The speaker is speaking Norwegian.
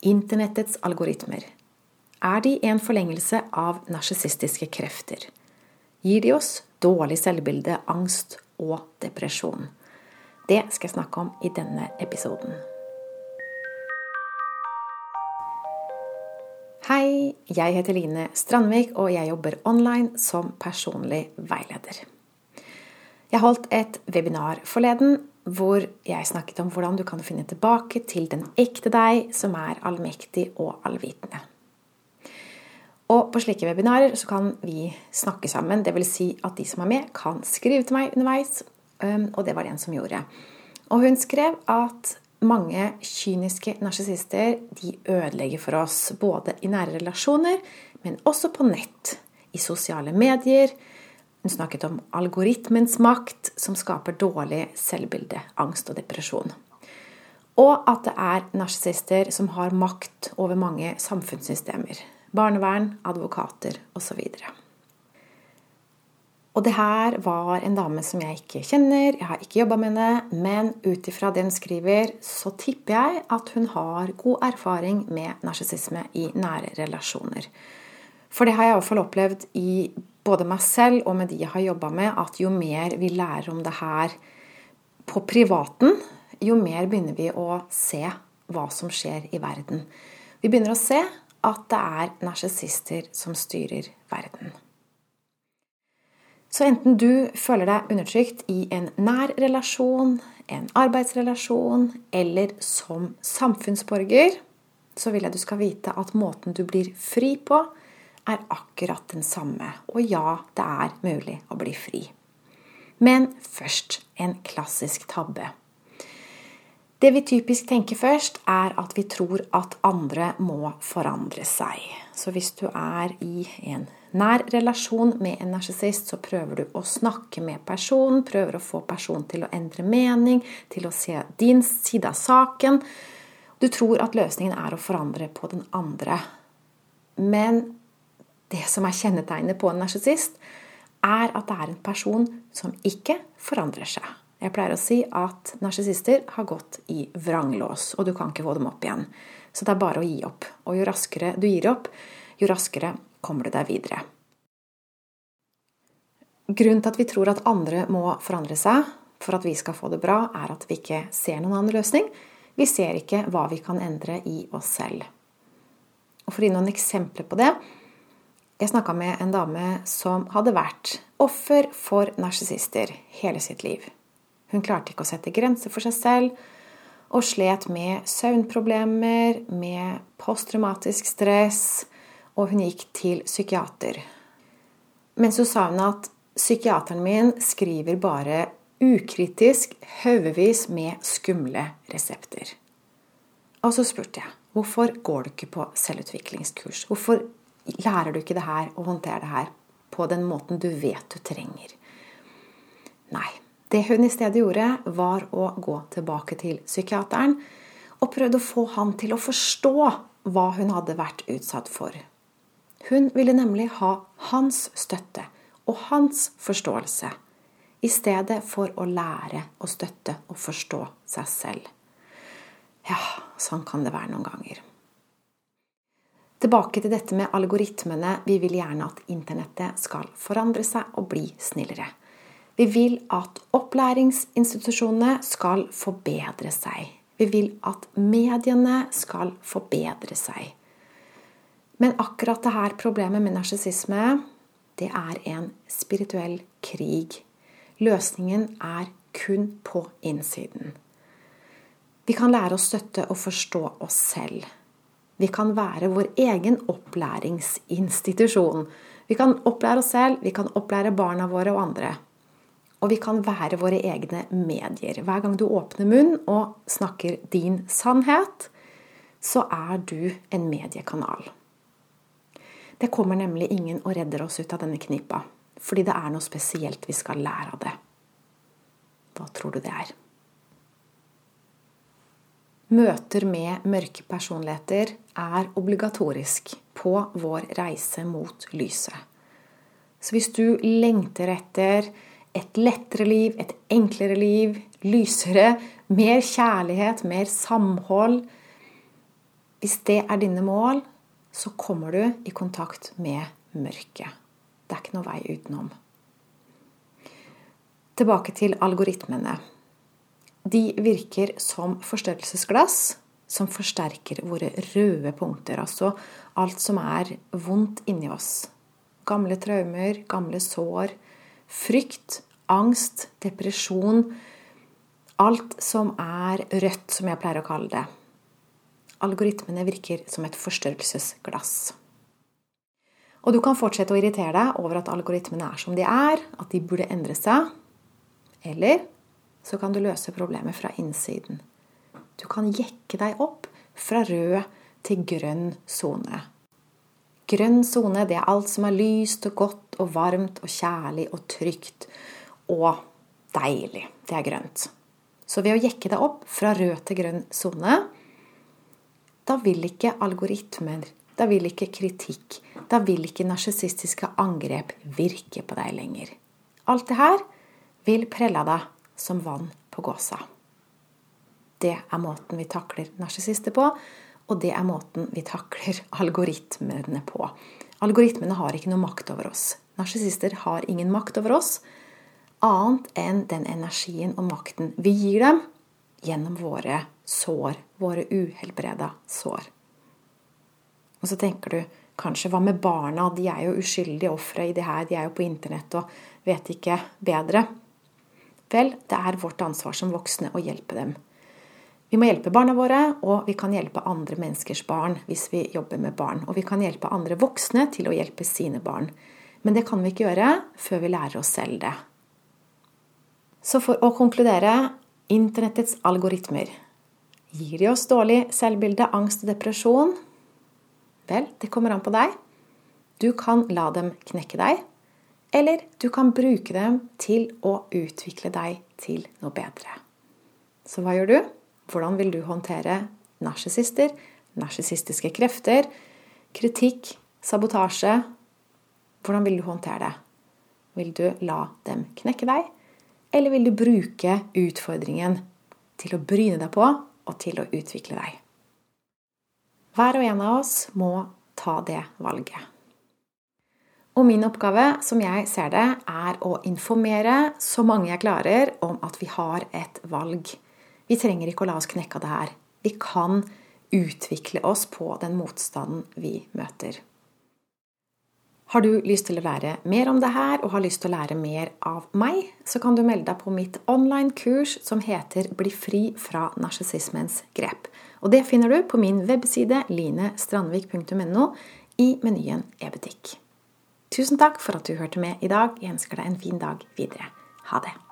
Internettets algoritmer. Er de en forlengelse av narsissistiske krefter? Gir de oss dårlig selvbilde, angst og depresjon? Det skal jeg snakke om i denne episoden. Hei, jeg heter Line Strandvik, og jeg jobber online som personlig veileder. Jeg holdt et webinar forleden hvor jeg snakket om hvordan du kan finne tilbake til den ekte deg, som er allmektig og allvitende. Og på slike webinarer så kan vi snakke sammen, dvs. Si at de som er med, kan skrive til meg underveis, og det var det en som gjorde. Og hun skrev at mange kyniske narsissister ødelegger for oss, både i nære relasjoner, men også på nett, i sosiale medier, hun snakket om algoritmens makt, som skaper dårlig selvbilde, angst og depresjon. Og at det er narsissister som har makt over mange samfunnssystemer. Barnevern, advokater osv. Og det her var en dame som jeg ikke kjenner, jeg har ikke jobba med henne, men ut ifra det hun skriver, så tipper jeg at hun har god erfaring med narsissisme i nære relasjoner. For det har jeg i hvert fall opplevd i både meg selv og med de jeg har jobba med, at jo mer vi lærer om det her på privaten, jo mer begynner vi å se hva som skjer i verden. Vi begynner å se at det er narsissister som styrer verden. Så enten du føler deg undertrykt i en nær relasjon, en arbeidsrelasjon eller som samfunnsborger, så vil jeg du skal vite at måten du blir fri på, er akkurat den samme. Og ja, det er mulig å bli fri. Men først en klassisk tabbe. Det vi typisk tenker først, er at vi tror at andre må forandre seg. Så hvis du er i en nær relasjon med en narsissist, så prøver du å snakke med personen, prøver å få personen til å endre mening, til å se din side av saken. Du tror at løsningen er å forandre på den andre. Men det som er kjennetegnet på en narsissist, er at det er en person som ikke forandrer seg. Jeg pleier å si at narsissister har gått i vranglås, og du kan ikke få dem opp igjen. Så det er bare å gi opp. Og jo raskere du gir opp, jo raskere kommer du deg videre. Grunnen til at vi tror at andre må forandre seg for at vi skal få det bra, er at vi ikke ser noen annen løsning. Vi ser ikke hva vi kan endre i oss selv. Og For å gi noen eksempler på det, jeg snakka med en dame som hadde vært offer for narsissister hele sitt liv. Hun klarte ikke å sette grenser for seg selv og slet med søvnproblemer, med posttraumatisk stress, og hun gikk til psykiater. Men så sa hun at psykiateren min skriver bare ukritisk haugevis med skumle resepter. Og så spurte jeg hvorfor går du ikke på selvutviklingskurs? Hvorfor lærer du ikke det her og håndterer det her på den måten du vet du trenger. Nei. Det hun i stedet gjorde, var å gå tilbake til psykiateren og prøvde å få han til å forstå hva hun hadde vært utsatt for. Hun ville nemlig ha hans støtte og hans forståelse, i stedet for å lære å støtte og forstå seg selv. Ja, sånn kan det være noen ganger. Tilbake til dette med algoritmene. Vi vil gjerne at internettet skal forandre seg og bli snillere. Vi vil at opplæringsinstitusjonene skal forbedre seg. Vi vil at mediene skal forbedre seg. Men akkurat det her problemet med narsissisme, det er en spirituell krig. Løsningen er kun på innsiden. Vi kan lære å støtte og forstå oss selv. Vi kan være vår egen opplæringsinstitusjon. Vi kan opplære oss selv, vi kan opplære barna våre og andre. Og vi kan være våre egne medier. Hver gang du åpner munn og snakker din sannhet, så er du en mediekanal. Det kommer nemlig ingen og redder oss ut av denne knipa, fordi det er noe spesielt vi skal lære av det. Hva tror du det er? Møter med mørke personligheter er obligatorisk på vår reise mot lyset. Så hvis du lengter etter et lettere liv, et enklere liv, lysere, mer kjærlighet, mer samhold, Hvis det er dine mål, så kommer du i kontakt med mørket. Det er ikke noe vei utenom. Tilbake til algoritmene. De virker som forstørrelsesglass som forsterker våre røde punkter. Altså alt som er vondt inni oss. Gamle traumer, gamle sår, frykt, angst, depresjon. Alt som er rødt, som jeg pleier å kalle det. Algoritmene virker som et forstørrelsesglass. Og du kan fortsette å irritere deg over at algoritmene er som de er, at de burde endre seg. Eller så kan du løse problemet fra innsiden. Du kan jekke deg opp fra rød til grønn sone. Grønn sone, det er alt som er lyst og godt og varmt og kjærlig og trygt og deilig. Det er grønt. Så ved å jekke deg opp fra rød til grønn sone, da vil ikke algoritmer, da vil ikke kritikk, da vil ikke narsissistiske angrep virke på deg lenger. Alt det her vil prelle deg som vann på gåsa. Det er måten vi takler narsissister på, og det er måten vi takler algoritmene på. Algoritmene har ikke noe makt over oss. Narsissister har ingen makt over oss annet enn den energien og makten vi gir dem gjennom våre sår, våre uhelbreda sår. Og så tenker du kanskje hva med barna? De er jo uskyldige ofre i det her. De er jo på internett og vet ikke bedre. Vel, det er vårt ansvar som voksne å hjelpe dem. Vi må hjelpe barna våre, og vi kan hjelpe andre menneskers barn hvis vi jobber med barn. Og vi kan hjelpe andre voksne til å hjelpe sine barn. Men det kan vi ikke gjøre før vi lærer oss selv det. Så for å konkludere Internettets algoritmer. Gir de oss dårlig selvbilde, angst og depresjon? Vel, det kommer an på deg. Du kan la dem knekke deg, eller du kan bruke dem til å utvikle deg til noe bedre. Så hva gjør du? Hvordan vil du håndtere narsissister, narsissistiske krefter, kritikk, sabotasje? Hvordan vil du håndtere det? Vil du la dem knekke deg? Eller vil du bruke utfordringen til å bryne deg på og til å utvikle deg? Hver og en av oss må ta det valget. Og min oppgave, som jeg ser det, er å informere så mange jeg klarer om at vi har et valg. Vi trenger ikke å la oss knekke av det her. Vi kan utvikle oss på den motstanden vi møter. Har du lyst til å lære mer om det her og har lyst til å lære mer av meg, så kan du melde deg på mitt online-kurs som heter Bli fri fra narsissismens grep. Og det finner du på min webside linestrandvik.no i menyen e-butikk. Tusen takk for at du hørte med i dag. Jeg ønsker deg en fin dag videre. Ha det.